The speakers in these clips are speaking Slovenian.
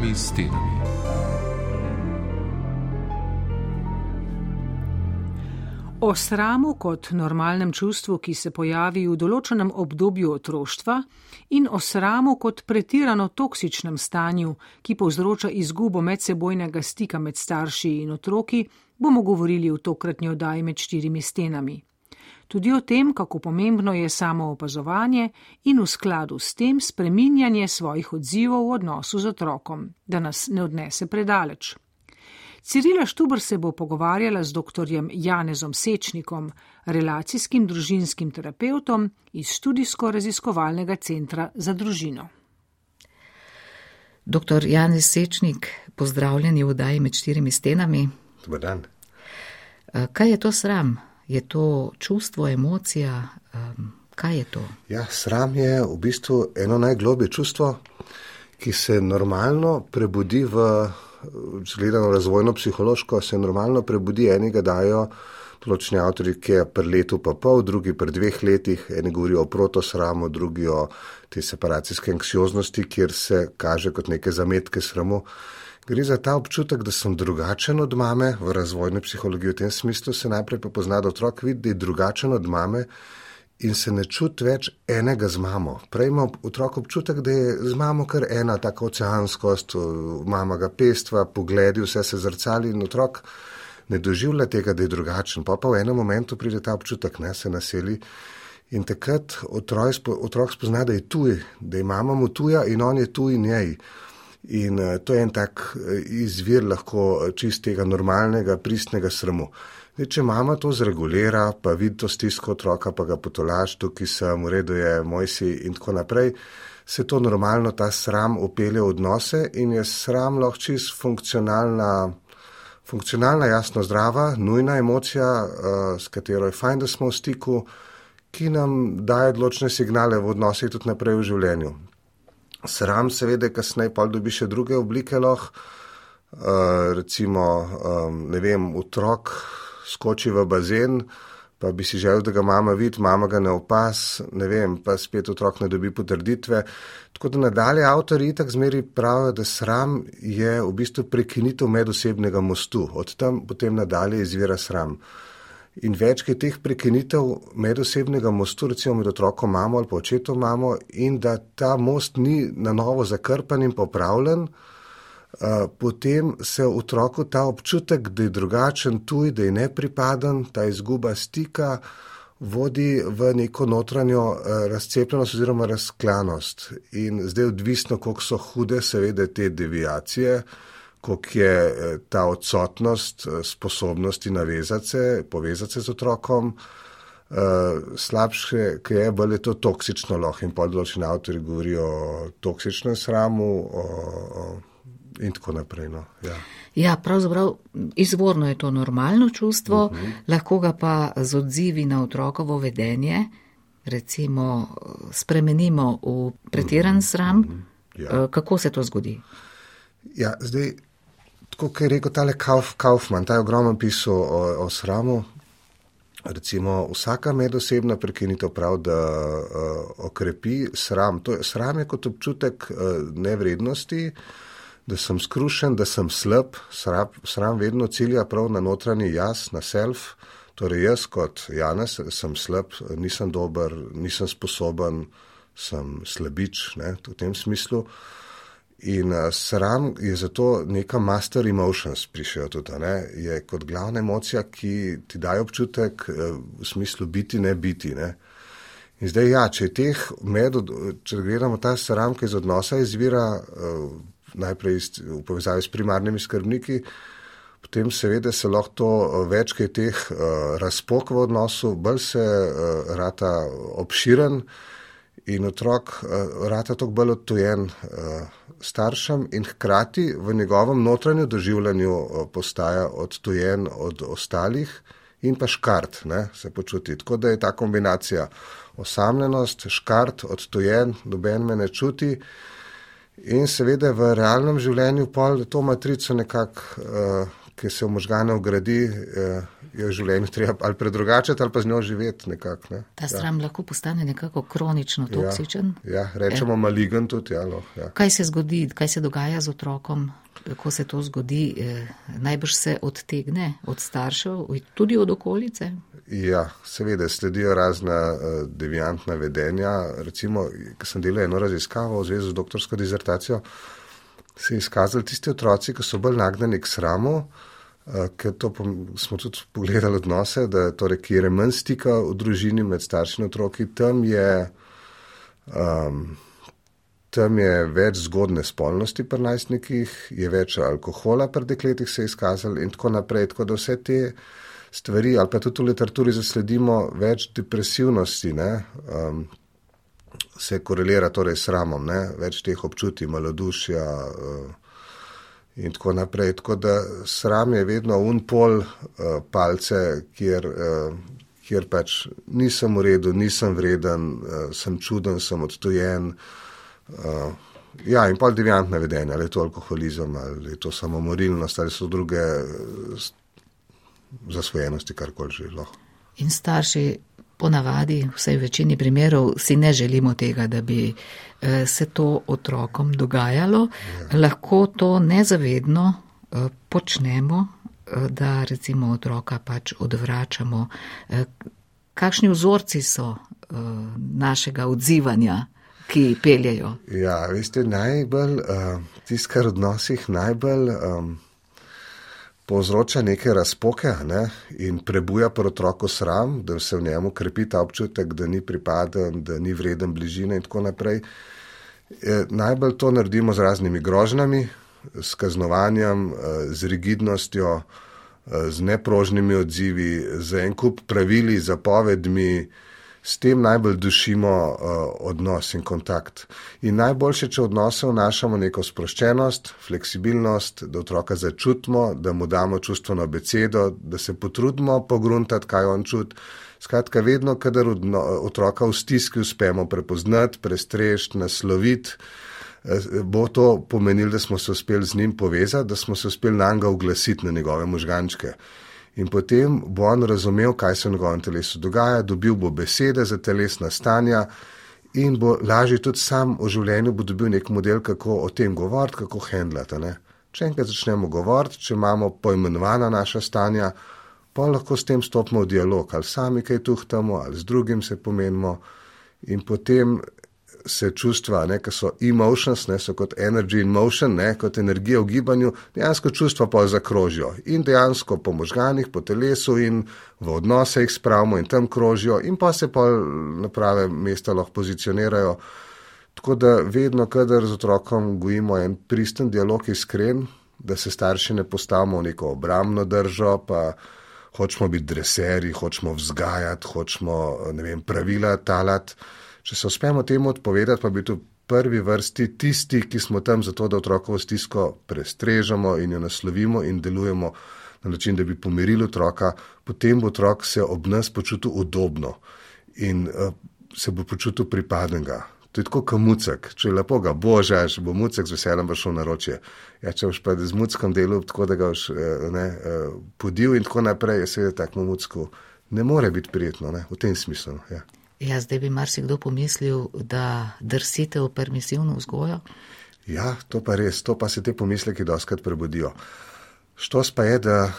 štirimi stenami. O sramu kot normalnem čustvu, ki se pojavi v določenem obdobju otroštva, in o sramu kot pretirano toksičnem stanju, ki povzroča izgubo medsebojnega stika med starši in otroki, bomo govorili v tokratni oddaji med štirimi stenami. Tudi o tem, kako pomembno je samo opazovanje in v skladu s tem spreminjanje svojih odzivov v odnosu z otrokom, da nas ne odnese predaleč. Cirila Štubr se bo pogovarjala z dr. Janezom Sečnikom, relacijskim družinskim terapeutom iz študijsko-raziskovalnega centra za družino. Dr. Janez Sečnik, pozdravljeni v oddaji med štirimi stenami. Dobar dan. Kaj je to sram? Je to čustvo, emocija? Kaj je to? Ja, sram je v bistvu eno najglobje čustvo, ki se normalno prebudi v gledano razvojno psihološko, se normalno prebudi, enega dajo določeni avtori, ki je pri letu pa pol, drugi pri dveh letih, eni govorijo o protosramu, drugi o te separacijske anksioznosti, kjer se kaže kot neke zametke sramu. Gre za ta občutek, da sem drugačen od mame v razvojni psihologiji, v tem smislu se najprej pa pozna, da otrok vidi, da je drugačen od mame in se ne čuti več enega z mamo. Prej ima otrok občutek, da je z mamo kar ena taka oceanskost, mama ga pestva, pogledi, vse se zrcali in otrok ne doživlja tega, da je drugačen. Pa pa v enem momentu pride ta občutek, ne se naseli. In takrat otrok, otrok spozna, da je tuj, da je mama mu tuja in on je tuj njej. In uh, to je en tak uh, izvir lahko čistega, normalnega, pristnega sramu. Zdaj, če mama to zregulira, pa vidi to stisko otroka, pa ga potolaš, tukaj sem, v redu je, moj si in tako naprej, se to normalno, ta sram upelje v odnose in je sram lahko čist funkcionalna, funkcionalna, jasno zdrava, nujna emocija, s katero je fajn, da smo v stiku, ki nam daje odločne signale v odnosih tudi naprej v življenju. Sram seveda kasneje pa dobi še druge oblike lahko, uh, recimo, um, ne vem, otrok skoči v bazen, pa bi si želel, da ga mama vidi, mama ga ne opas, ne vem, pa spet otrok ne dobi potrditve. Tako da nadalje avtori itak zmeri pravijo, da sram je v bistvu prekinitev medosebnega mostu, od tam potem nadalje izvira sram. In več je teh prekinitev medosebnega mostu, recimo med otrokom mamo ali očetom mamo, in da ta most ni na novo zakrpan in popravljen, Eh, potem se otroku ta občutek, da je drugačen, tuj, da je nepripaden, ta izguba stika, vodi v neko notranjo eh, razcepljenost oziroma razklanost. In zdaj, odvisno, koliko so hude, seveda, te devijacije, koliko je eh, ta odsotnost sposobnosti navezati se, povezati se z otrokom. Uh, slabše, ki je bolj je to toksično lahko in podločni avtori govorijo o toksičnem sramu, o, o in tako naprej. No. Ja. ja, pravzaprav izvorno je to normalno čustvo, uh mhm. -huh. lahko ga pa z odzivi na otrokovo vedenje, recimo, spremenimo v pretiran uh mhm. -huh. sram. Uh -huh. ja. Kako se to zgodi? Ja, zdaj, kot je rekel tale Kauf, Kaufman, ta je ogromno pisal o, o sramu. Recimo, vsaka medosebna prekinitev prav, da uh, okrepi sram. To je, sram je kot občutek uh, nevrednosti, uh, da sem skrušen, da sem slab, sram vedno cilja prav na notranji jaz, na self. Torej, jaz kot Janes sem slab, nisem dober, nisem sposoben, sem slabič ne, v tem smislu. In uh, sram je zato neka master emotions prišel tudi, ne, je kot glavna emocija, ki ti daje občutek uh, v smislu biti, ne biti. Ne. In zdaj, ja, če je teh med, če gledamo ta sram, ki iz odnosa izvira, uh, najprej v povezavi s primarnimi skrbniki, potem seveda se lahko to več kaj teh uh, razpok v odnosu, bolj se uh, rata obširen in otrok uh, rata tok bolj odtujen uh, staršem in hkrati v njegovem notranju doživljanju uh, postaja odtujen od ostalih in pa škart ne, se počuti. Tako da je ta kombinacija osamljenost, škart, odtujen, doben me ne čuti. In seveda v realnem življenju pol to matrico nekako, uh, ki se v možgane ugradi, uh, je v življenju treba ali predrugačati ali pa z njo živeti nekako. Ne. Ta sram ja. lahko postane nekako kronično toksičen. Ja, ja rečemo ja. maligen tudi. Ja, loh, ja. Kaj se zgodi, kaj se dogaja z otrokom? Ko se to zgodi, eh, najbrž se odtegne od staršev, tudi od okolice. Ja, seveda sledijo razna uh, deviantna vedenja. Recimo, ko sem delal eno raziskavo v zvezi z doktorsko dizertacijo, se je izkazali tisti otroci, ki so bolj nagnjeni k sramu, uh, ker to smo tudi pogledali odnose, da torej, kjer je manj stika v družini med starši in otroki, tam je. Um, Tam je več zgodne spolnosti pri najstnikih, je več alkohola pri dekletih se je izkazalo in tako naprej. Tako da vse te stvari, ali pa tudi v literaturi zasledimo več depresivnosti, ne, um, se korelira torej s ramom, ne, več teh občutij, malodušja uh, in tako naprej. Tako da sram je vedno un pol uh, palce, kjer. Uh, Ker pač nisem v redu, nisem vreden, uh, sem čuden, sem odtojen, uh, ja, in pol deviantne vedenja, ali je to alkoholizem, ali je to samomorilnost, ali so druge uh, zasvojenosti, karkoli že lahko. In starši ponavadi, vsaj v večini primerov, si ne želimo tega, da bi uh, se to otrokom dogajalo. Ja. Lahko to nezavedno uh, počnemo, uh, da recimo otroka pač odvračamo. Kakšni vzorci so našega odzivanja? ki peljejo. Ja, veste, najbolj, uh, tisti, kar v odnosih najbolj um, povzroča neke razpoke ne, in prebuja pri otroku sram, da se v njemu krepi ta občutek, da ni pripaden, da ni vreden bližine in tako naprej. Je, najbolj to naredimo z raznimi grožnjami, s kaznovanjem, uh, z rigidnostjo, uh, z neprožnimi odzivi, z en kup pravili, zapovedmi s tem najbolj dušimo uh, odnos in kontakt. In najboljše, če odnose vnašamo neko sproščenost, fleksibilnost, da otroka začutimo, da mu damo čustveno besedo, da se potrudimo pogruntati, kaj on čut. Skratka, vedno, kadar otroka v stiski uspemo prepoznati, prestrešiti, nasloviti, eh, bo to pomenilo, da smo se uspeli z njim povezati, da smo se uspeli na njega uglasiti na njegove možgančke in potem bo on razumel, kaj se v njegovem telesu dogaja, dobil bo besede za telesna stanja in bo lažje tudi sam v življenju dobil nek model, kako o tem govoriti, kako handlati. Če enkrat začnemo govoriti, če imamo poimenovana naša stanja, pa lahko s tem stopimo v dialog, ali sami kaj tuhtamo, ali z drugim se pomenimo. In potem se čustva, ki so emotions, ne, so kot energy in motion, ne, kot energija v gibanju, dejansko čustva pa zakrožijo in dejansko po možganih, po telesu in v odnose jih spravimo in tam krožijo in pa se pa na prave mesta lahko pozicionirajo. Tako da vedno, kadar z otrokom gojimo en pristen dialog iskren, da se starši ne postavimo v neko obramno držo, pa hočemo biti dreseri, hočemo vzgajati, hočemo ne vem, pravila talati. Če se uspemo temu odpovedati, pa bi tu prvi vrsti tisti, ki smo tam zato, da otrokovo stisko prestrežemo in jo naslovimo in delujemo na način, da bi pomirili otroka, potem bo otrok se ob nas počutil udobno in uh, se bo počutil pripadnega. To je tako kot mucek. Če lepo ga božaš, bo mucek z veseljem šel na roče. Ja, če boš pa z muckom delal tako, da ga boš eh, eh, podil in tako naprej, je seveda tako mucku. Ne more biti prijetno, ne, v tem smislu. Ja. Ja, zdaj bi marsikdo pomislil, da drsite v permisivno vzgojo. Ja, to pa res, to pa se te pomisleki doskrat prebudijo. Štos pa je, da uh,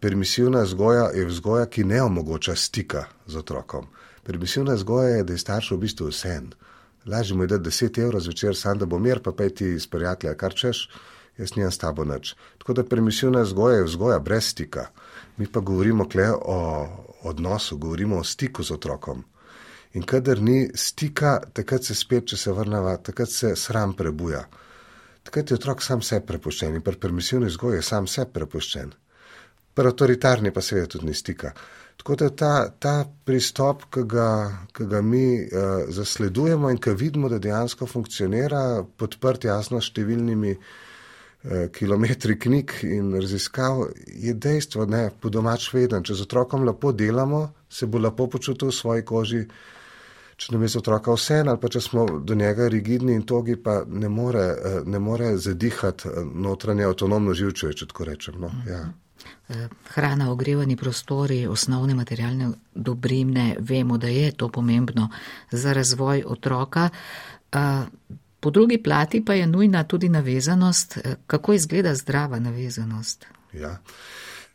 permisivna vzgoja je vzgoja, ki ne omogoča stika z otrokom. Permisivna vzgoja je, da je starš v bistvu vse. Lažje mu je dati 10 evrov zvečer, sam da bo mir, pa peti iz prijatelja, kar češ, jaz nijem s tabo nič. Tako da permisivna vzgoja je vzgoja brez stika. Mi pa govorimo kle o odnosu, govorimo o stiku z otrokom. In kadar ni stika, takrat se spet, če se vrnava, takrat se sram prebuja. Takrat je otrok sam se prepuščen in pri permisivni vzgoji je sam se prepuščen. Pri avtoritarni pa seveda tudi ni stika. Tako da ta, ta pristop, ki ga, ki ga mi uh, zasledujemo in ki vidimo, da dejansko funkcionira, podprt jasno s številnimi uh, kilometri knjig in raziskav, je dejstvo, da po domač veden, če z otrokom lepo delamo, se bo lepo počutil v svoji koži, če nam je za otroka vse, ali pa če smo do njega rigidni in togi, pa ne more, eh, ne more zadihati eh, notranje avtonomno živčuje, če tako rečem. No? Ja. Eh, hrana, ogrevani prostori, osnovne materialne dobrine, vemo, da je to pomembno za razvoj otroka. Po drugi plati pa je nujna tudi navezanost. Kako izgleda zdrava navezanost? Ja,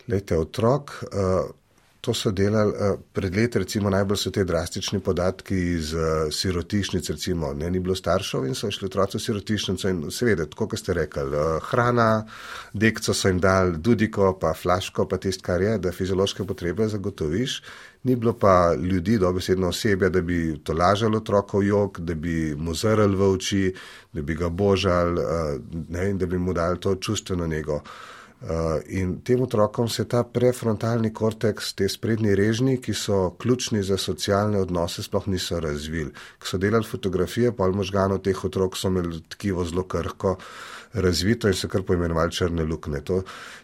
lete otrok. Uh to so delali uh, pred leti, recimo najbolj so te drastični podatki iz uh, sirotišnic, recimo ne ni bilo staršev in so šli otroci v sirotišnico in seveda, tako kot ste rekli, uh, hrana, dekco so jim dali, dudiko, pa flaško, pa tist, kar je, da fiziološke potrebe zagotoviš. Ni bilo pa ljudi, dobesedno osebja, da bi to lažalo otrokov jog, da bi mu zrl v oči, da bi ga božal uh, ne, in da bi mu dali to čustveno njego. Uh, in tem otrokom se ta prefrontalni korteks, te sprednji režni, ki so ključni za socialne odnose, sploh niso razvili. Ko so delali fotografije, pol možganov teh otrok so imeli tkivo zelo krhko razvito in so kar poimenovali črne lukne. To,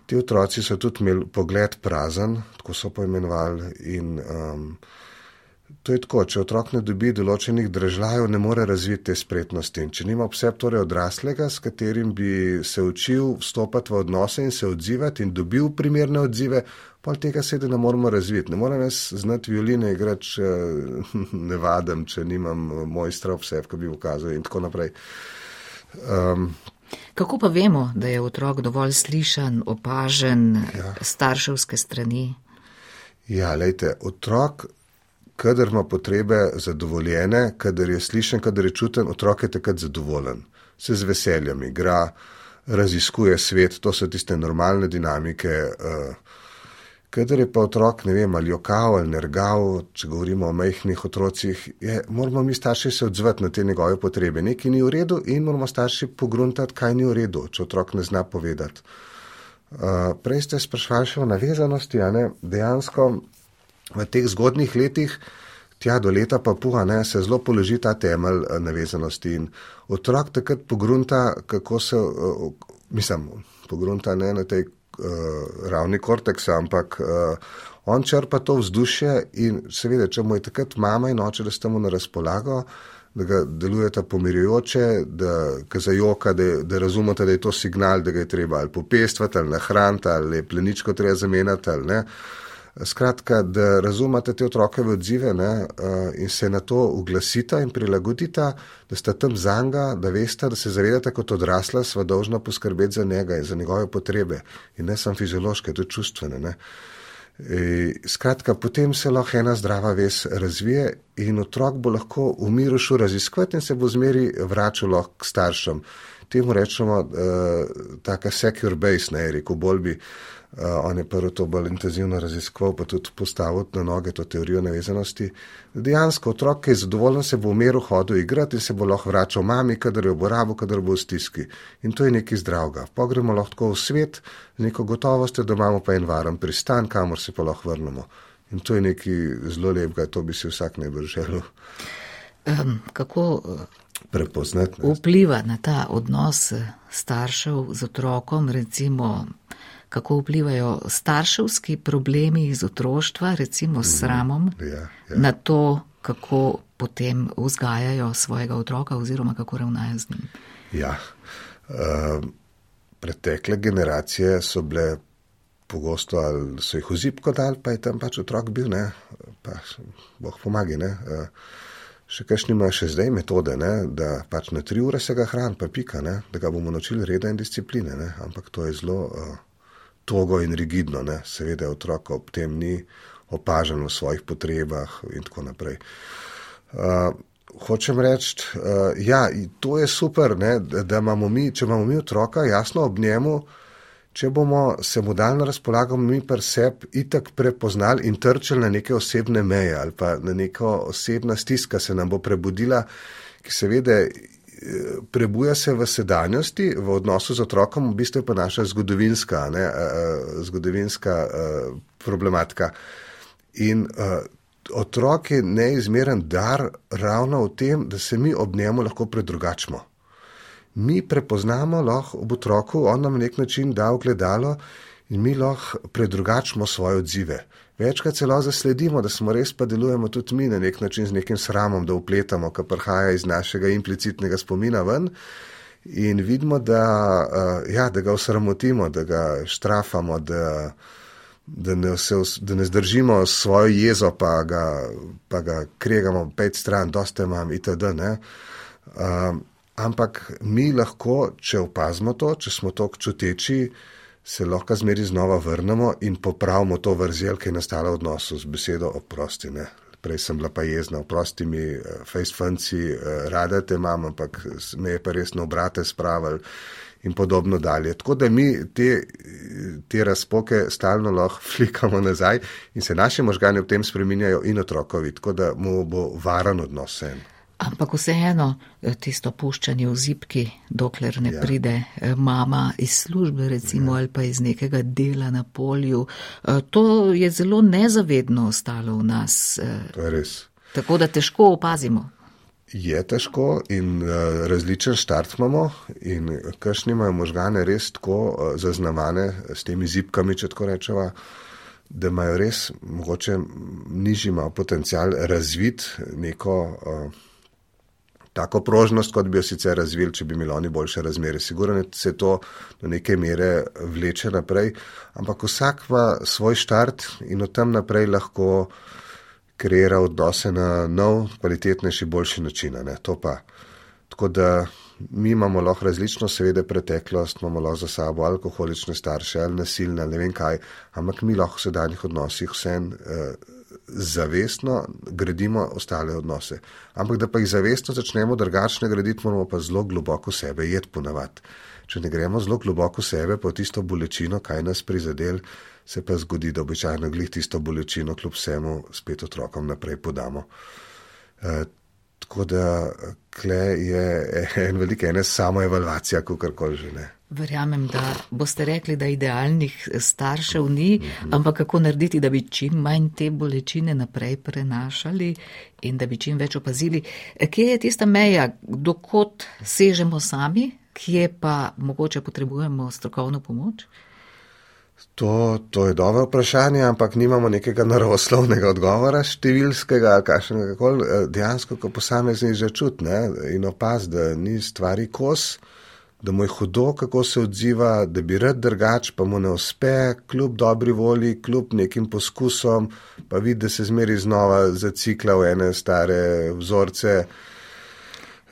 ti otroci so tudi imeli pogled prazen, tako so poimenovali. In, um, To je tako, če otrok ne dobi določenih držav, ne more razviti te spretnosti. In če nima vse torej odraslega, s katerim bi se učil vstopati v odnose in se odzivati in dobil primerne odzive, pa tega sedi ne moramo razviti. Ne morem jaz znati violine igrati, če ne vadem, če nimam mojstra vse, ko bi ukazal in tako naprej. Um, Kako pa vemo, da je otrok dovolj slišan, opažen ja. starševske strani? Ja, lejte, otrok kadar ima potrebe zadovoljene, kadar je slišen, kadar je čuten, otrok je takrat zadovoljen, se z veseljem igra, raziskuje svet, to so tiste normalne dinamike. Uh, kadar je pa otrok, ne vem, ali jokav ali nergav, če govorimo o majhnih otrocih, je, moramo mi starši se odzvati na te njegove potrebe. Nekaj ni v redu in moramo starši pogruntati, kaj ni v redu, če otrok ne zna povedati. Uh, prej ste sprašvali še o navezanosti, a ne dejansko v teh zgodnih letih, tja do leta pa puha, ne, se zelo položi ta temelj eh, navezanosti in otrok takrat pogrunta, kako se, uh, mislim, pogrunta ne na tej uh, ravni korteksa, ampak uh, on črpa to vzdušje in seveda, če mu je takrat mama in oče, da ste mu na razpolago, da ga delujete pomirjujoče, da ga zajoka, da, da razumete, da je to signal, da ga je treba ali popestvati, ali nahraniti, ali pleničko treba zamenjati, ali ne. Uh, Skratka, da razumete te otrokove odzive ne, in se na to uglasite in prilagodite, da ste tam za njega, da veste, da se zavedate kot odrasla, sva dolžna poskrbeti za njega in za njegove potrebe. In ne samo fiziološke, tudi čustvene. Ne. E, skratka, potem se lahko ena zdrava ves razvije in otrok bo lahko v miru šel raziskovati in se bo zmeri vračal k staršem. Temu rečemo, uh, taka secure base, ne, rekel bolj bi. On je prvo to bolj intenzivno raziskoval, pa tudi postavil na noge to teorijo navezanosti. Dejansko otrok, ki je zadovoljen, se bo v miru hodil igrati in se bo lahko vračal mami, kadar jo bo rabo, kadar bo v stiski. In to je nekaj zdravega. Pogremo lahko v svet z neko gotovostjo, da imamo pa en varen pristan, kamor se pa lahko vrnemo. In to je nekaj zelo lepega, to bi si vsak najbolj želel. Um, kako prepoznati? Vpliva na ta odnos staršev z otrokom, recimo kako vplivajo starševski problemi iz otroštva, recimo s mhm. sramom, ja, ja. na to, kako potem vzgajajo svojega otroka oziroma kako ravnajo z njim. Ja, uh, pretekle generacije so bile pogosto ali so jih vzipko dal, pa je tam pač otrok bil, ne, pa boh pomagi, ne. Uh, Še kaj imajo še zdaj metode, ne? da pač na tri ure se ga hrani, pa pika, ne? da ga bomo naučili reda in discipline. Ne? Ampak to je zelo uh, togo in rigidno, ne? seveda otrok ob tem ni opažen v svojih potrebah in tako naprej. Uh, hočem reči, uh, ja, to je super, ne? da imamo mi, če imamo mi otroka, jasno ob njemu, če bomo se mu dali na razpolago, mi pa seb itak prepoznali in trčili na neke osebne meje ali pa na neko osebna stiska se nam bo prebudila, ki seveda prebuja se v sedanjosti, v odnosu z otrokom, v bistvu je pa naša zgodovinska, ne, zgodovinska problematika. In otrok je neizmeren dar ravno v tem, da se mi ob njemu lahko predrugačimo. Mi prepoznamo lahko ob otroku, on nam na nek način da ogledalo in mi lahko predrugačimo svoje odzive. Večkrat celo zasledimo, da smo res pa delujemo tudi mi na nek način z nekim sramom, da upletamo, kar prihaja iz našega implicitnega spomina ven. In vidimo, da, uh, ja, da ga osramotimo, da ga štrafamo, da, da, ne, se, da ne zdržimo svojo jezo, pa ga, pa ga kregamo pet stran, dosta imam itd. Uh, ampak mi lahko, če opazimo to, če smo to čuteči, se lahko zmeri znova vrnemo in popravimo to vrzel, ki je nastala v odnosu z besedo oprosti. Ne? Prej sem bila pa jezna, oprosti mi, eh, fejstfanci, eh, rade te imam, ampak me je pa res na obrate spravili in podobno dalje. Tako da mi te, te razpoke stalno lahko flikamo nazaj in se naši možgani v tem spreminjajo in otrokovi, tako da mu bo varen odnos sen. Ampak vseeno, eh, tisto puščanje v zipki, dokler ne ja. pride eh, mama iz službe, recimo, ja. ali pa iz nekega dela na polju, eh, to je zelo nezavedno ostalo v nas. To je res. Tako da težko opazimo. Je težko in uh, različen štart imamo, in kakšni imajo možgane res tako uh, zaznavane s temi zipkami, če tako rečemo, da imajo res mogoče nižji potencial razvit neko. Uh, tako prožnost, kot bi jo sicer razvili, če bi imeli oni boljše razmere. Sigurno se to do neke mere vleče naprej, ampak vsak ima svoj štart in od tam naprej lahko kreira odnose na nov, kvalitetnejši, boljši način. To pa. Tako da mi imamo lahko različno, seveda, preteklost, imamo lahko za sabo alkoholične starše ali nasilne, ne vem kaj, ampak mi lahko v sedanjih odnosih vsem. Eh, zavestno gradimo ostale odnose. Ampak da pa jih zavestno začnemo drugačne graditi, moramo pa zelo globoko sebe jed ponavati. Če ne gremo zelo globoko sebe po tisto bolečino, kaj nas prizadel, se pa zgodi, da običajno glih tisto bolečino kljub vsemu spet otrokom naprej podamo. E, tako da kle je en velik ene samo evalvacija, kako koli že ne. Verjamem, da boste rekli, da idealnih staršev ni, ampak kako narediti, da bi čim manj te bolečine naprej prenašali in da bi čim več opazili. Kje je tista meja, dokot sežemo sami, kje pa mogoče potrebujemo strokovno pomoč? To, to je dobro vprašanje, ampak nimamo nekega naravoslovnega odgovora, številskega ali kakšnega koli. Dejansko, ko posamezni že čutne in opaz, da ni stvari kos da mu je hudo, kako se odziva, da bi rad drugač, pa mu ne uspe, kljub dobri volji, kljub nekim poskusom, pa vidi, da se zmeri znova zacikla v ene stare vzorce.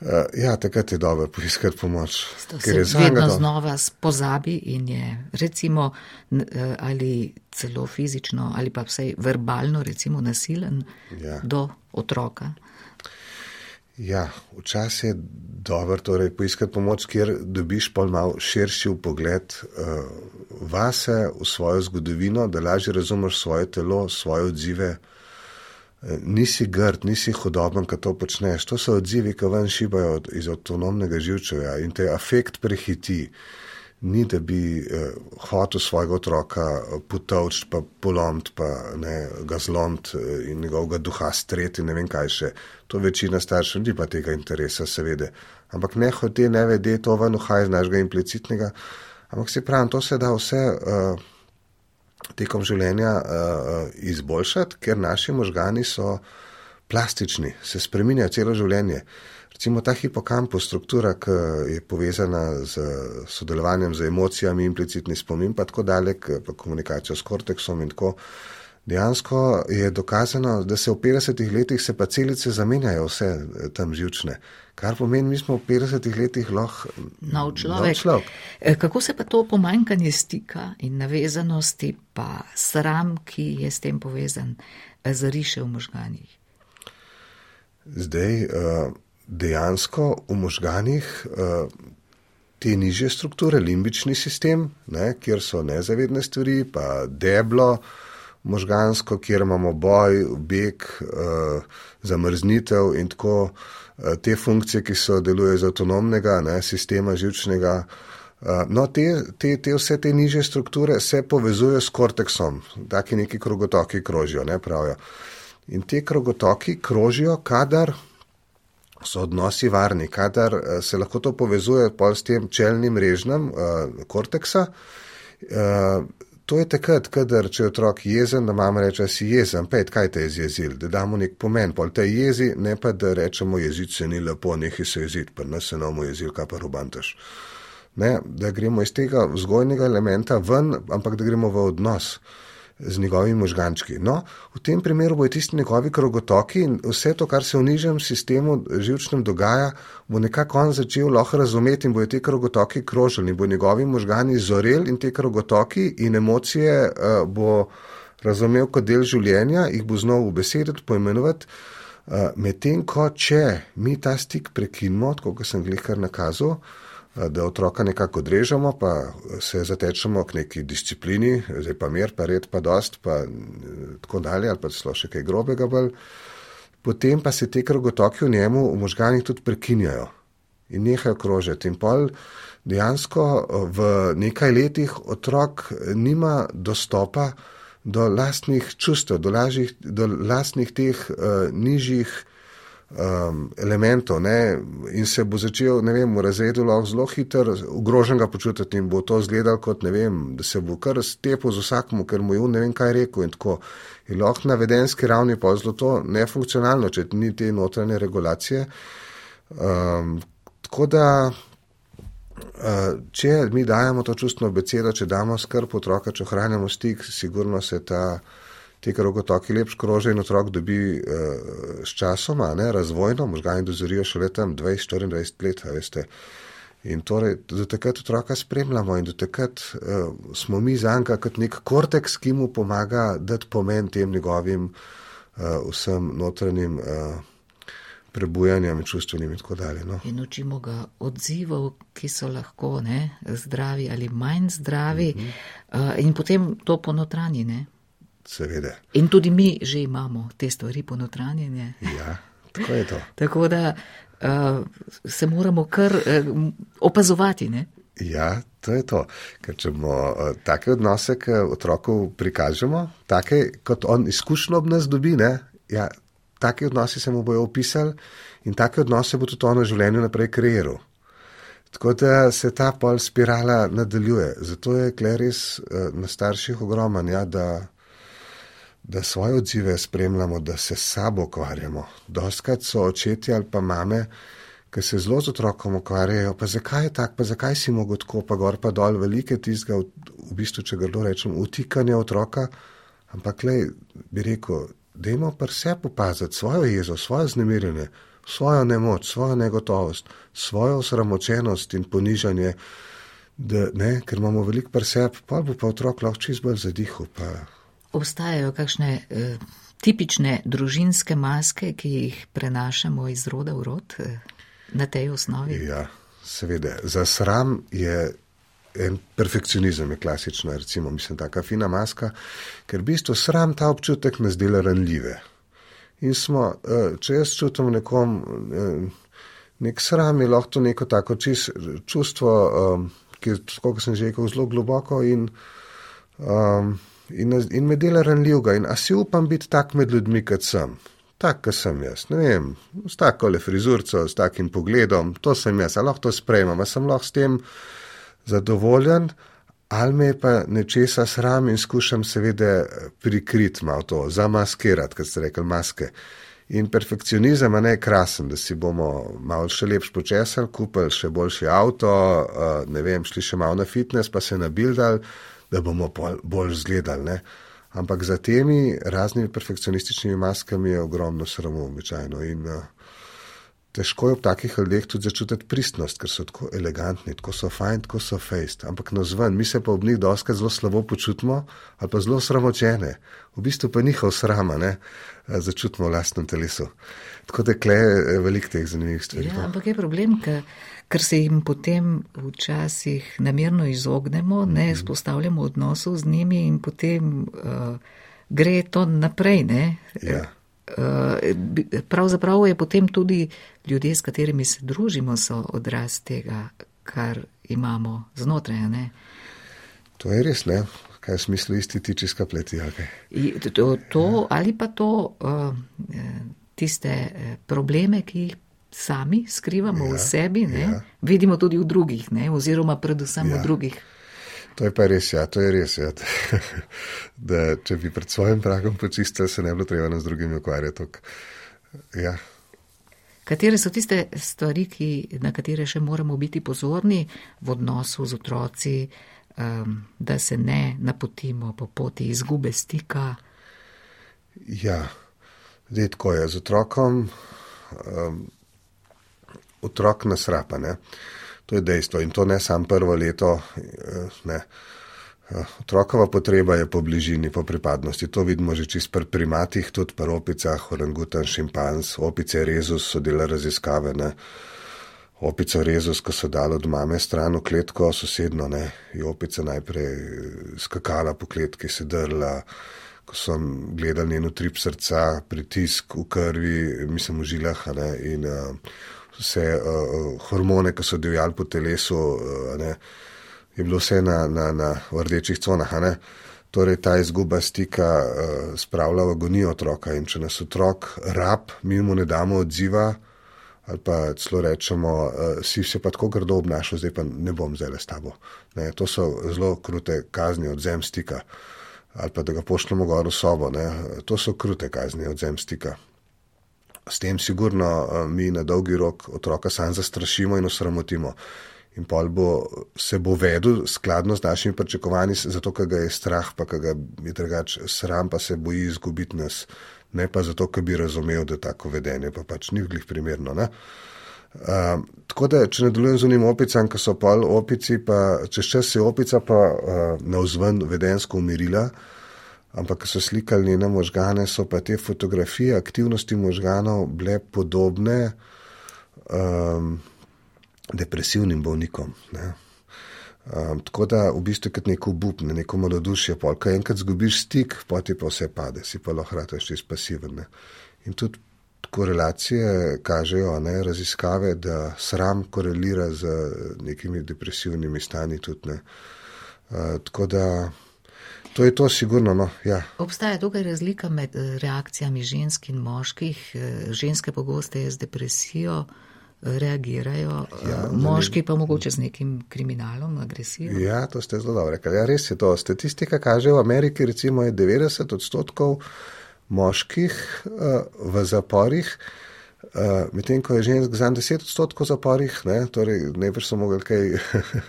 Uh, ja, takrat je dobro poiskati pomoč. Ker je vedno znova pozabi in je recimo eh, ali celo fizično ali pa vsej verbalno recimo nasilen ja. do otroka. Ja, včasih je dobro torej, poiskati pomoč, kjer dobiš pa malo širši pogled uh, vase, v svojo zgodovino, da lažje razumeš svoje telo, svoje odzive. Uh, nisi grd, nisi hodoben, kad to počneš. To so odzivi, ki ven šibajo iz avtonomnega živčevja in te afekt prehiti. Uh, ni da bi eh, hotel svojega otroka eh, potovč, pa polomit, pa ne, ga zlomit eh, in njegovega duha streti, ne vem kaj še. To večina staršev ni pa tega interesa, seveda. Ampak ne hote, ne vede, to ven uhaja iz našega implicitnega. Ampak se pravi, to se da vse uh, tekom življenja uh, izboljšati, ker naši možgani so plastični, se spreminjajo celo življenje. Recimo ta hipokampus, struktura, ki je povezana z sodelovanjem z emocijami, implicitni spomin, pa tako dalek, pa komunikacijo s korteksom in tako. Dejansko je dokazano, da se v 50 letih se pa celice zamenjajo vse tam živčne. Kar pomeni, mi smo v 50 letih lahko nov človek. človek. E, kako se pa to pomanjkanje stika in navezanosti, pa sram, ki je s tem povezan, zariše v možganjih? Zdaj. Uh, dejansko v možganjih uh, te nižje strukture, limbični sistem, ne, kjer so nezavedne stvari, pa deblo možgansko, kjer imamo boj, beg, uh, zamrznitev in tako uh, te funkcije, ki so delujejo iz avtonomnega ne, sistema živčnega. Uh, no, te, te, te vse te nižje strukture se povezujejo s korteksom, taki neki krogotoki krožijo, ne pravijo. In te krogotoki krožijo, kadar so odnosi varni, kadar eh, se lahko to povezuje s tem čelnim režnem uh, korteksa. Uh, to je takrat, kadar če je otrok jezen, da mama reče, si jezen, pet, kaj te je zjezil, da damo nek pomen, pol te jezi, ne pa da rečemo, jezit se ni lepo, nehi se jezit, pa nas se nomo jezil, kaj pa rubantaš. Ne, da gremo iz tega vzgojnega elementa ven, ampak da gremo v odnos z njegovimi možgančki. No, v tem primeru bojo tisti njegovi krogotoki in vse to, kar se v nižjem sistemu živčnem dogaja, bo nekako on začel lahko razumeti in bojo te krogotoki krožili bo njegovi možgani zorel in te krogotoki in emocije uh, bo razumel kot del življenja, jih bo znal ubesediti, poimenovati. Uh, Medtem ko če mi ta stik prekinemo, kot sem jih kar nakazal, da otroka nekako odrežemo, pa se zatečemo k neki disciplini, zdaj pa mir, pa red, pa dost, pa tako dalje, ali pa celo še kaj grobega bolj. Potem pa se te krogotoki v njemu v možganjih tudi prekinjajo in nehajo krožiti. In pol dejansko v nekaj letih otrok nima dostopa do lastnih čustev, do, lažjih, do lastnih teh uh, nižjih um, elementov ne, in se bo začel, ne vem, v razredu lahko zelo hitro ogroženega počutiti in bo to izgledal kot, ne vem, da se bo kar stepil z vsakmu, ker mu je ne vem kaj rekel in tako. In lahko na vedenski ravni pa zelo to nefunkcionalno, če ni te notranje regulacije. Um, tako da, uh, če mi dajemo to čustno besedo, če damo skrb otroka, če ohranjamo stik, sigurno se ta te krogotoki lepš krože in otrok dobi uh, s časom, ne, razvojno, možgani dozorijo še letam 20-24 let, veste. In torej, do takrat otroka spremljamo in do takrat uh, smo mi za njega kot nek korteks, ki mu pomaga dati pomen tem njegovim uh, vsem notranjim uh, prebujanjem, čustvenim in tako dalje. No. In učimo ga odzivov, ki so lahko ne, zdravi ali manj zdravi mm -hmm. uh, in potem to ponotranjine. Seveda. In tudi mi že imamo te stvari ponotranjene. Ja, tako je to. tako da uh, se moramo kar uh, opazovati. Ne? Ja, to je to. Ker če bomo uh, take odnose k otroku prikažemo, take kot on izkušnjo ob nas dobi, ne, ja, take odnose se mu bojo opisali in take odnose bo tudi on v življenju naprej kreiral. Tako da se ta pol spirala nadaljuje. Zato je kleris uh, na starših ogroman, ja, da da svoje odzive spremljamo, da se s sabo ukvarjamo. Doskrat so očeti ali pa mame, ki se zelo z otrokom ukvarjajo, pa zakaj je tako, pa zakaj si mogo tako, pa gor pa dol, velike tizga, v, v bistvu, če grdo rečem, utikanje otroka, ampak le bi rekel, dajmo pa vse popaziti, svojo jezo, svoje znemirjenje, svojo nemoč, svojo negotovost, svojo osramočenost in ponižanje, da, ne, ker imamo velik preseb, pa bo pa otrok lahko čist bolj zadihal. Obstajajo kakšne eh, tipične družinske maske, ki jih prenašamo iz roda v rod eh, na tej osnovi? Ja, seveda. Za sram je en perfekcionizem, je klasična, recimo, mislim, taka fina maska, ker v bistvu sram ta občutek nas dela ranljive. In smo, eh, če jaz čutim nekom, eh, nek sram je lahko neko tako čist, čustvo, eh, ki je, kot sem že rekel, zelo globoko in um, in, in me dela ranljivega. In a si upam biti tak med ljudmi, kot sem. Tak, kot sem jaz. Ne vem, s tako le frizurco, s takim pogledom, to sem jaz, ali lahko to sprejemam, ali sem lahko s tem zadovoljen, ali me pa nečesa sram in skušam seveda prikriti malo to, zamaskirati, kot ste rekli, maske. In perfekcionizem je krasen, da si bomo malo še lepš počesali, kupili še boljši avto, ne vem, šli še malo na fitness, pa se nabildali da bomo bolj zgledali. Ne? Ampak za temi raznimi perfekcionističnimi maskami je ogromno sramu, običajno. In uh, težko je v takih ljudeh tudi začutiti pristnost, ker so tako elegantni, tako so fajn, tako so fejst. Ampak na zven, mi se pa ob njih doskrat zelo slabo počutimo ali pa zelo sramočene. V bistvu pa njihov srama, ne, eh, začutimo v lastnem telesu. Tako da je veliko teh zanimivih stvari. Ja, no. ampak je problem, ker ker se jim potem včasih namerno izognemo, ne mhm. spostavljamo odnosov z njimi in potem uh, gre to naprej. Ja. Uh, pravzaprav je potem tudi ljudje, s katerimi se družimo, so odraz tega, kar imamo znotraj. Ne? To je res, ne? kaj je smisel isti tiči skleti. To, to ali pa to, uh, tiste probleme, ki jih sami skrivamo ja, v sebi, ja. vidimo tudi v drugih, ne? oziroma predvsem ja. v drugih. To je pa res, ja, to je res. Ja. da, če bi pred svojim pragom počistili, se ne bi bilo treba z drugimi ukvarjati. Ja. Katere so tiste stvari, ki, na katere še moramo biti pozorni v odnosu z otroci, um, da se ne napotimo po poti izgube stika? Ja, zdaj tako je z otrokom. Um, otrok nasrapa, ne. To je dejstvo in to ne samo prvo leto. Eh, ne. Eh, otrokova potreba je po bližini, po pripadnosti. To vidimo že čist pri primatih, tudi pri opicah, orangutan, šimpanz, opice rezus so delali raziskave. Ne. Opico rezus, ko so dali od mame stran v kletko, sosedno, ne. je opica najprej skakala po kletki, se drla ko sem gledal njen utrip srca, pritisk v krvi, mislim v žilah ne, in uh, vse uh, hormone, ki so divjali po telesu, uh, ne, je bilo vse na, na, na rdečih conah. Ne. Torej, ta izguba stika uh, spravlja v agonijo otroka in če nas otrok rab, mi mu ne damo odziva, ali pa celo rečemo, uh, si se pa tako grdo obnašal, zdaj pa ne bom zdaj le s tabo. Ne, to so zelo krute kazni odzem stika. Uh, ali pa da ga pošljemo gor v sobo. Ne. To so krute kazni odzem stika. S tem sigurno eh, mi na dolgi rok otroka sam zastrašimo in osramotimo. In pol bo se bo vedel skladno z našimi pričakovanji, zato ker ga je strah, pa ga je drugač sram, pa se boji izgubiti nas. Ne pa zato, ker bi razumel, da tako vedenje pa pač ni vglih primerno. Ne? Tako da, če nadaljujem z unim opicam, ki so pol opici, pa čez čas se je opica pa uh, navzven vedensko umirila, ampak so slikali njene možgane, so pa te fotografije aktivnosti možganov bile podobne um, depresivnim bolnikom. Ne? Um, tako da v bistvu je kot neko obup, ne neko malodušje, pol, ko enkrat zgubiš stik, poti pa vse pade, si pa lahko rataš čist pasiven. Ne? In tudi korelacije kažejo, ne, raziskave, da sram korelira z nekimi depresivnimi stanji. Tudi, ne. uh, tako da to je to, sigurno. No, ja. Obstaja tukaj razlika med eh, reakcijami žensk in moških. Eh, ženske pogosteje z depresijo reagirajo, ja, moški pa mogoče z nekim kriminalom, agresijo. Ja, to ste zelo dobro rekli. Ja, res je to. Statistika kaže, v Ameriki recimo je 90 odstotkov moških uh, v zaporih, uh, medtem ko je žensk za 10 odstotkov zaporih, ne, torej ne bi so mogli kaj,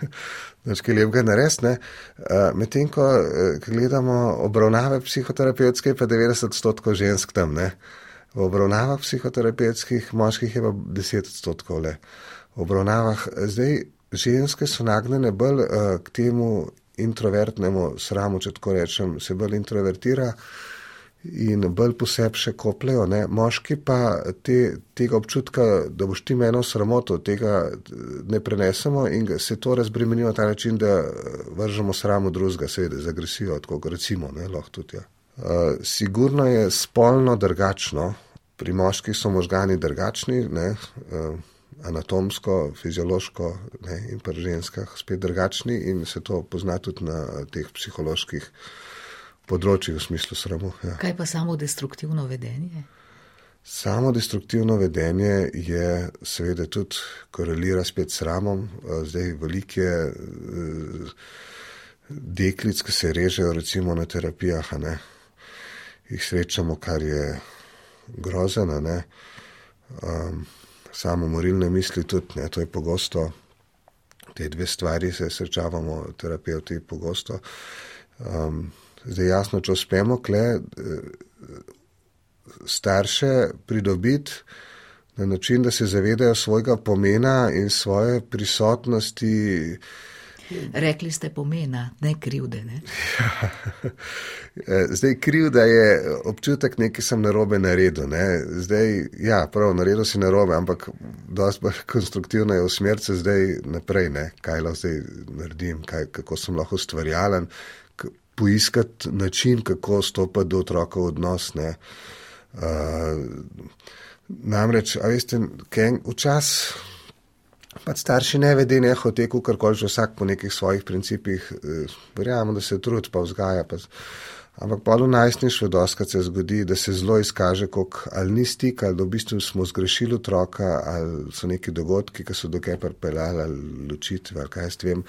kaj lepega narediti. Uh, medtem ko gledamo obravnave psihoterapevtske, pa 90 odstotkov žensk tam. Ne. V obravnavah psihoterapevtskih moških je pa 10 odstotkov le. V obravnavah zdaj ženske so nagnjene bolj uh, k temu introvertnemu sramu, če tako rečem, se bolj introvertira. Uh, in bolj poseb še kopljajo. Ne? Moški pa te, tega občutka, da boš ti meno sramoto, tega ne prenesemo in se to razbremenijo na ta način, da vržemo sramo drugega, seveda z agresijo, tako recimo, ne, lahko tudi. Ja. Uh, sigurno je spolno drugačno, pri moških so možgani drugačni, ne, uh, anatomsko, fiziološko ne, in pri ženskah spet drugačni in se to pozna tudi na teh psiholoških področjih v smislu sramu. Ja. Kaj pa samo destruktivno vedenje? Samo destruktivno vedenje je seveda tudi korelira spet s sramom. Zdaj velike deklic, ki se režejo recimo na terapijah, ne, jih srečamo, kar je grozeno. Um, samo morilne misli tudi, ne, to je pogosto. Te dve stvari se srečavamo, terapeuti pogosto. Um, Zdaj, jasno, če uspemo kle eh, starše pridobiti na način, da se zavedajo svojega pomena in svoje prisotnosti. Rekli ste pomena, ne krivde. Ne? Ja. Zdaj, krivda je občutek, nekaj sem narobe naredil. Ne? Zdaj, ja, prav, naredil si narobe, ampak dosti bolj konstruktivno je usmeriti se zdaj naprej, ne? kaj lahko zdaj naredim, kaj, kako sem lahko ustvarjalen, poiskati način, kako stopiti do otroka v odnos. Uh, namreč, a veste, včasih pač starši ne vede, ne hoče, kar koli že vsak po nekih svojih principih, eh, verjamemo, da se trud pa vzgaja. Pa, ampak pa v najstništvu doskrat se zgodi, da se zelo izkaže, koliko ali ni stik, ali da v bistvu smo zgrešili otroka, ali so neki dogodki, ki so dokaj pripeljali, ali ločitve, ali kaj s tem.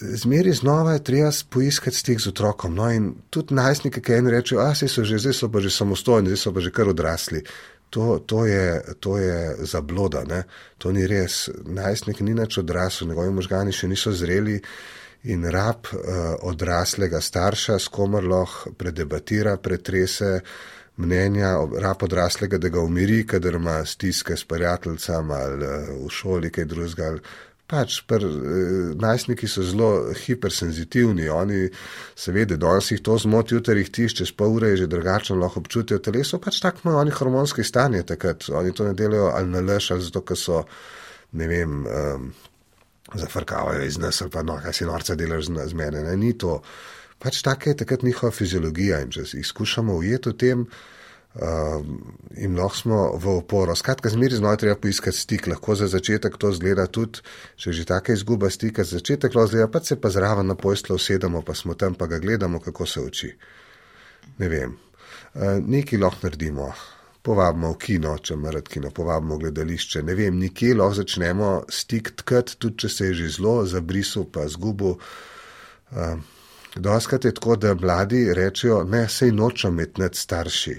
Zmeri znova je treba poiskati stik z otrokom. No, in tudi najstniki, ki eni rečejo, a se so že, zdaj so pa že samostojni, zdaj so pa že kar odrasli. To, to, je, to je zabloda, ne? to ni res. Najstnik ni nič odrasel, njegovi možgani še niso zreli in rab uh, odraslega starša, s komer lahko predebatira, pretrese mnenja, rab odraslega, da ga umiri, kadar ima stiske s prijateljcem ali uh, v šoli kaj drugega. Pač, pr, eh, najstniki so zelo hipersenzitivni, oni seveda, danes jih to zmoti, jutri jih tiš, čez pol ure je že drugačno, lahko občutijo teleso, pač tako imajo oni hormonske stanje takrat, oni to ne delajo ali na leš, ali zato, ker so, ne vem, um, zafrkavajo iz nas, pa no, kaj si norca delaš z, z mene, ne, ni to. Pač taka je takrat njihova fiziologija in če jih skušamo ujeti v tem, um, in lahko smo v oporo. Skratka, zmeri znova treba poiskati stik, lahko za začetek to zgleda tudi, če že taka izguba stika, za začetek lahko zgleda, pa se pa zraven na pojstlo usedemo, pa smo tam, pa ga gledamo, kako se uči. Ne vem. Uh, Nekaj lahko naredimo. Povabimo v kino, če ima rad kino, povabimo v gledališče. Ne vem, nikje lahko začnemo stik tkati, tudi če se je že zelo zabrisal, pa zgubo. Uh, Doskrat je tako, da mladi rečejo, ne, sej nočem imeti starši.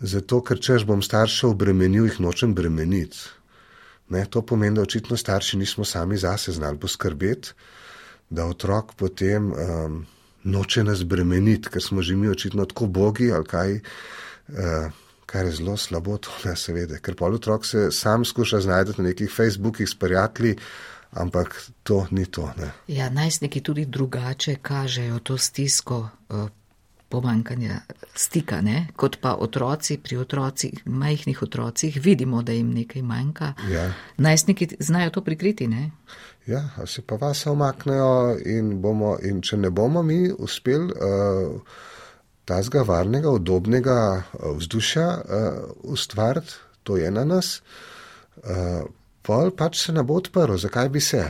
Zato, ker češ bom starše obremenil, jih nočem bremeniti. Ne, to pomeni, da očitno starši nismo sami zase znali poskrbeti, da otrok potem um, noče nas bremeniti, ker smo že mi očitno tako bogi ali kaj, uh, kar je zelo slabo, to ne seveda. Ker pol otrok se sam skuša znajti na nekih Facebookih s prijatelji, ampak to ni to. Ne. Ja, najstniki tudi drugače kažejo to stisko. Pomankanja stika, ne? kot pa otroci pri otrocih, majhnih otrocih, vidimo, da jim nekaj manjka. Ja. Najstniki znajo to prikriti. Ne? Ja, se pa vas omaknejo in, bomo, in če ne bomo mi uspeli uh, tazga varnega, udobnega uh, vzdušja uh, ustvariti, to je na nas, uh, pol pač se ne bo odprl, zakaj bi se.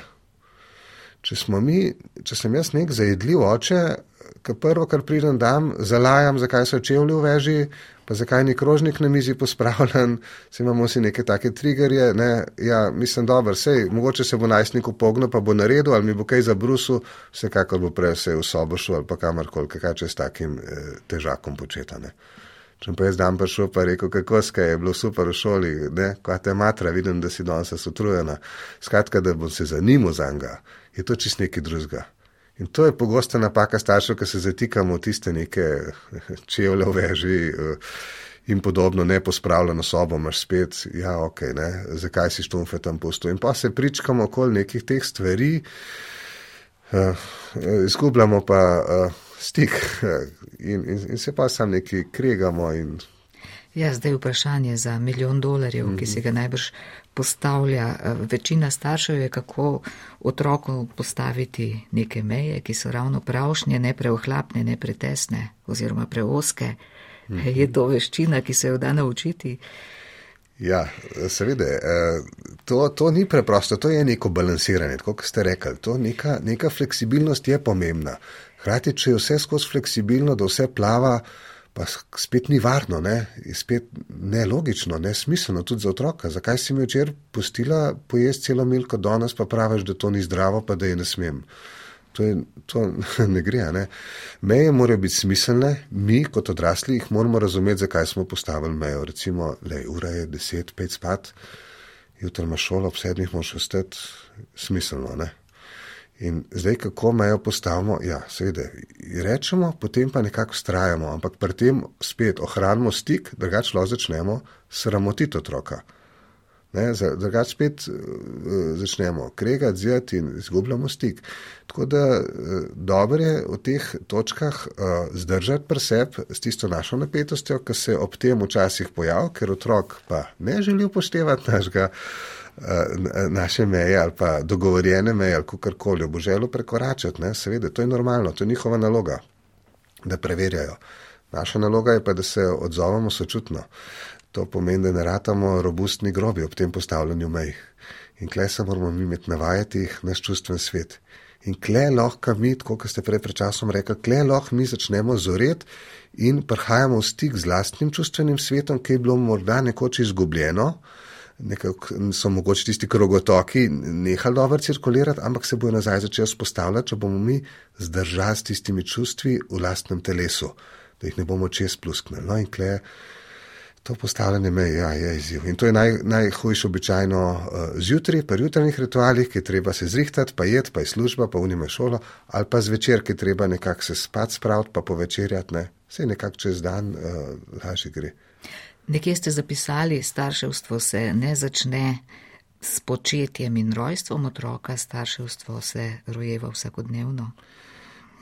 Če, mi, če sem jaz nek zajedljiv oče, ki prvo, kar pridem, dam, zalajam, zakaj so čevlji v veži, pa zakaj ni krožnik na mizi pospravljen, se imamo vsi neke take triggerje. Ne? Ja, mislim, dobro, sej, mogoče se bo najstnik upognil, pa bo naredil, ali mi bo kaj zabrusil, vsekakor bo prej vse v sobo šel ali pa kamorkoli, kaj če s takim eh, težakom početane. Če pa jaz dan prišel, pa rekel, kako skaj je bilo super v šoli, ne, kaj te matra, vidim, da si danes utrujena. Skratka, da bom se zanimal za njega, je to čist nekaj drugega. In to je pogosta napaka staršev, ki se zatikamo v tiste neke čevlje v veži eh, in podobno, ne pospravljeno sobo, imaš spet, ja, ok, ne, zakaj si štumfe tam pusto. In pa se pričkamo okoli nekih teh stvari, uh, izgubljamo pa uh, stik in, in, in se pa sam neki kregamo. In... Ja, zdaj vprašanje za milijon dolarjev, mm -hmm. ki se ga najbrž postavlja. Eh, večina staršev je, kako otroku postaviti neke meje, ki so ravno pravšnje, ne preohlapne, ne pretesne oziroma preoske. -hmm. Je to veščina, ki se jo da naučiti? Ja, seveda. Eh, to, to ni preprosto, to je neko balansiranje, kot ste rekli. Neka, neka fleksibilnost je pomembna. Hrati, če je vse skozi fleksibilno, da vse plava, pa spet ni varno, ne? spet nelogično, nesmiselno tudi za otroka. Zakaj si mi včeraj pustila pojesti celo milko, danes pa praviš, da to ni zdravo, pa da je ne smem. To, je, to ne gre. Ne? Meje morajo biti smiselne, mi kot odrasli jih moramo razumeti, zakaj smo postavili mejo. Recimo, le, ura je deset, pet spat, jutro imaš šolo, ob sedmih moraš ostati smiselno. Ne? In zdaj, kako mejo postavimo, ja, seveda, rečemo, potem pa nekako strajamo, ampak pri tem spet ohranimo stik, drugače lahko začnemo sramotiti otroka. Drugače spet uh, začnemo kregati, zjeti in izgubljamo stik. Tako da uh, dobro je v teh točkah uh, zdržati pri sebi s tisto našo napetostjo, ki se ob tem včasih pojavi, ker otrok pa ne želi upoštevati našega. Eh, naše meje ali pa dogovorjene meje ali kakorkoli, bo želel prekoračati, ne? seveda, to je normalno, to je njihova naloga, da preverjajo. Naša naloga je pa, da se odzovemo sočutno. To pomeni, da ne ratamo robustni grobi ob tem postavljanju mej. In kle se moramo mi imeti navajati naš čustven svet. In kle lahko mi, kot ste prej pred časom rekli, kle lahko mi začnemo zoreti in prihajamo v stik z lastnim čustvenim svetom, ki je bilo morda nekoč izgubljeno, nekako so mogoče tisti krogotoki nehali dobro cirkulirati, ampak se bojo nazaj začeli spostavljati, če bomo mi zdržali s tistimi čustvi v lastnem telesu, da jih ne bomo čez plusknili. No in kle, to postavljanje meje ja, je izziv. In to je naj, najhujše običajno uh, zjutraj, pri jutranjih ritualih, ki treba se zrihtati, pa jed, pa je služba, pa unime šolo, ali pa zvečer, ki treba nekako se spat spraviti, pa povečerjati, ne. Vse nekako čez dan uh, lažje gre. Nekje ste zapisali, starševstvo se ne začne s početjem in rojstvom otroka, starševstvo se rojeva vsakodnevno.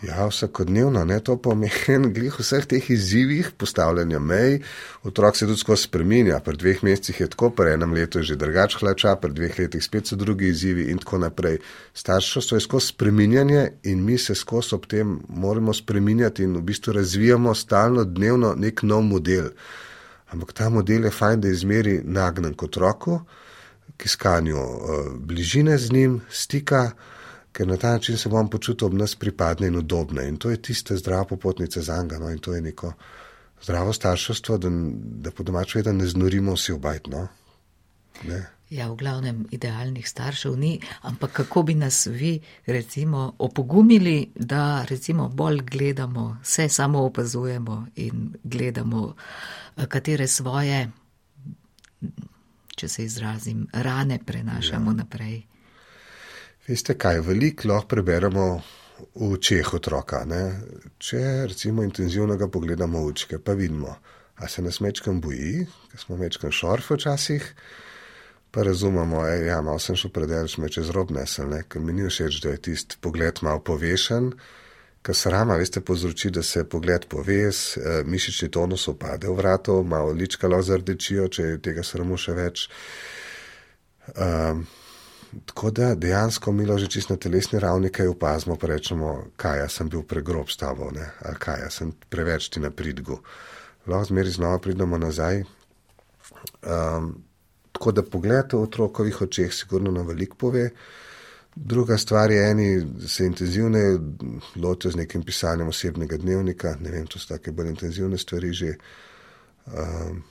Ja, vsakodnevno, ne to pomeni, glih vseh teh izzivih, postavljanja mej, otrok se tudi skozi spreminja, pri dveh mesecih je tako, pri enem letu je že drugač hlača, pri dveh letih spet so drugi izzivi in tako naprej. Starševstvo je skozi spreminjanje in mi se skozi ob tem moramo spreminjati in v bistvu razvijamo stalno dnevno nek nov model. Ampak ta model je fajn, da izmeri nagnen kot roko, k iskanju uh, bližine z njim, stika, ker na ta način se bom počutil ob nas pripadne in udobne. In to je tiste zdravo popotnice za anga. No? In to je neko zdravo starševstvo, da, da po domaču vedno ne znorimo vsi obajtno. Ja, v glavnem idealnih staršev ni, ampak kako bi nas vi, recimo, opogumili, da recimo bolj gledamo, vse samo opazujemo in gledamo, katere svoje, če se izrazim, rane prenašamo ja. naprej. Veste kaj, veliko lahko preberemo v očeh otroka. Ne? Če recimo intenzivnega pogledamo v očke, pa vidimo, a se nas mečkam boji, ker smo mečkam šorf včasih pa razumemo, da ja, malo sem šel predaleč, me čez rob nesel, ker mi ni všeč, da je tisti pogled malo povešen, ker srama, veste, povzroči, da se pogled poves, eh, mišični tonus opade v vratu, malo ličkalo zardečijo, če je tega sramu še več. Um, tako da dejansko milo že čisto na telesni ravni, kaj opazimo, pa rečemo, kaj jaz sem bil pregrob s tabo, ne? ali kaj jaz sem preveč ti na pridgu. Lahko zmeri znova pridemo nazaj. Um, Tako da pogled v otrokovih očeh sigurno na velik pove. Druga stvar je, eni se intenzivne lotijo z nekim pisanjem osebnega dnevnika, ne vem, to so take bolj intenzivne stvari že. Um,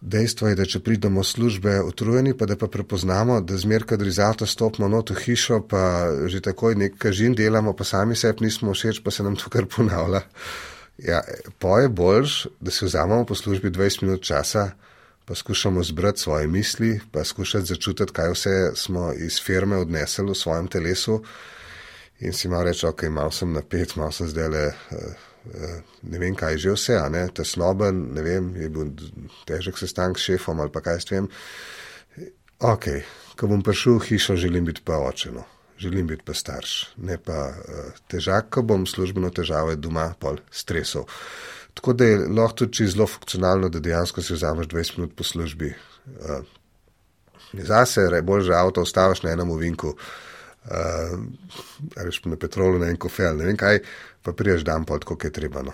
dejstvo je, da če pridemo službe utrujeni, pa da pa prepoznamo, da zmer, kad rizalto stopimo not v hišo, pa že takoj nek kažin delamo, pa sami sebi nismo všeč, pa se nam to kar ponavlja. Ja, po je boljš, da si vzamemo po službi 20 minut časa, pa skušamo zbrati svoje misli, pa skušati začutiti, kaj vse smo iz firme odnesli v svojem telesu. In si malo reči, ok, malo sem napet, malo sem zdaj le, uh, uh, ne vem, kaj že vse, a ne, tesnoben, ne vem, je bil težek sestank s šefom ali pa kaj s tem. Ok, ko bom prišel v hišo, želim biti pa očeno, želim biti pa starš, ne pa uh, težak, ko bom službeno težave doma, pol stresov. Tako da je lahko tudi zelo funkcionalno, da dejansko si vzameš 20 minut po službi. Uh, Zase je bolj, že avto ostaviš na enem uvinku, uh, reš pa na petrolu, na en kofel, ne vem kaj, pa priješ dan pod, koliko je treba. No.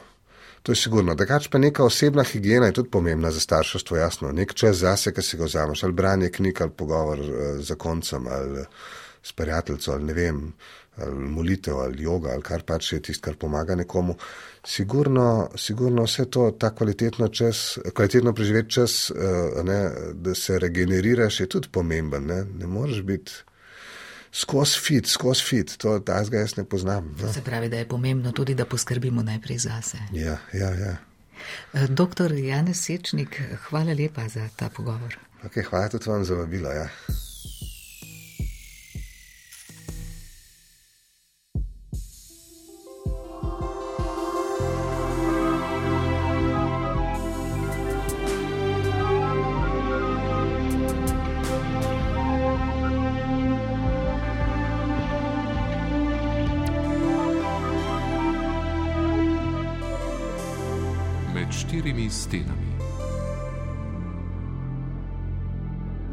To je sigurno. Drugač pa neka osebna higiena je tudi pomembna za starševstvo, jasno. Nek čas zase, ki si ga vzameš, ali branje knjig, ali pogovor uh, z koncem, ali s prijateljem, ali ne vem, ali molitev, ali yoga, ali kar pač je tisto, kar pomaga nekomu. Sigurno, sigurno vse to, ta kvalitetno, čas, kvalitetno preživeti čas, uh, ne, da se regeneriraš, je tudi pomemben. Ne, ne moreš biti. Skozi fit, skozi fit, to zdaj jaz ne poznam. No. Se pravi, da je pomembno tudi, da poskrbimo najprej zase. Ja, ja, ja. Eh, doktor Janez Sečnik, hvala lepa za ta pogovor. Okay, hvala tudi vam za vabilo. Ja.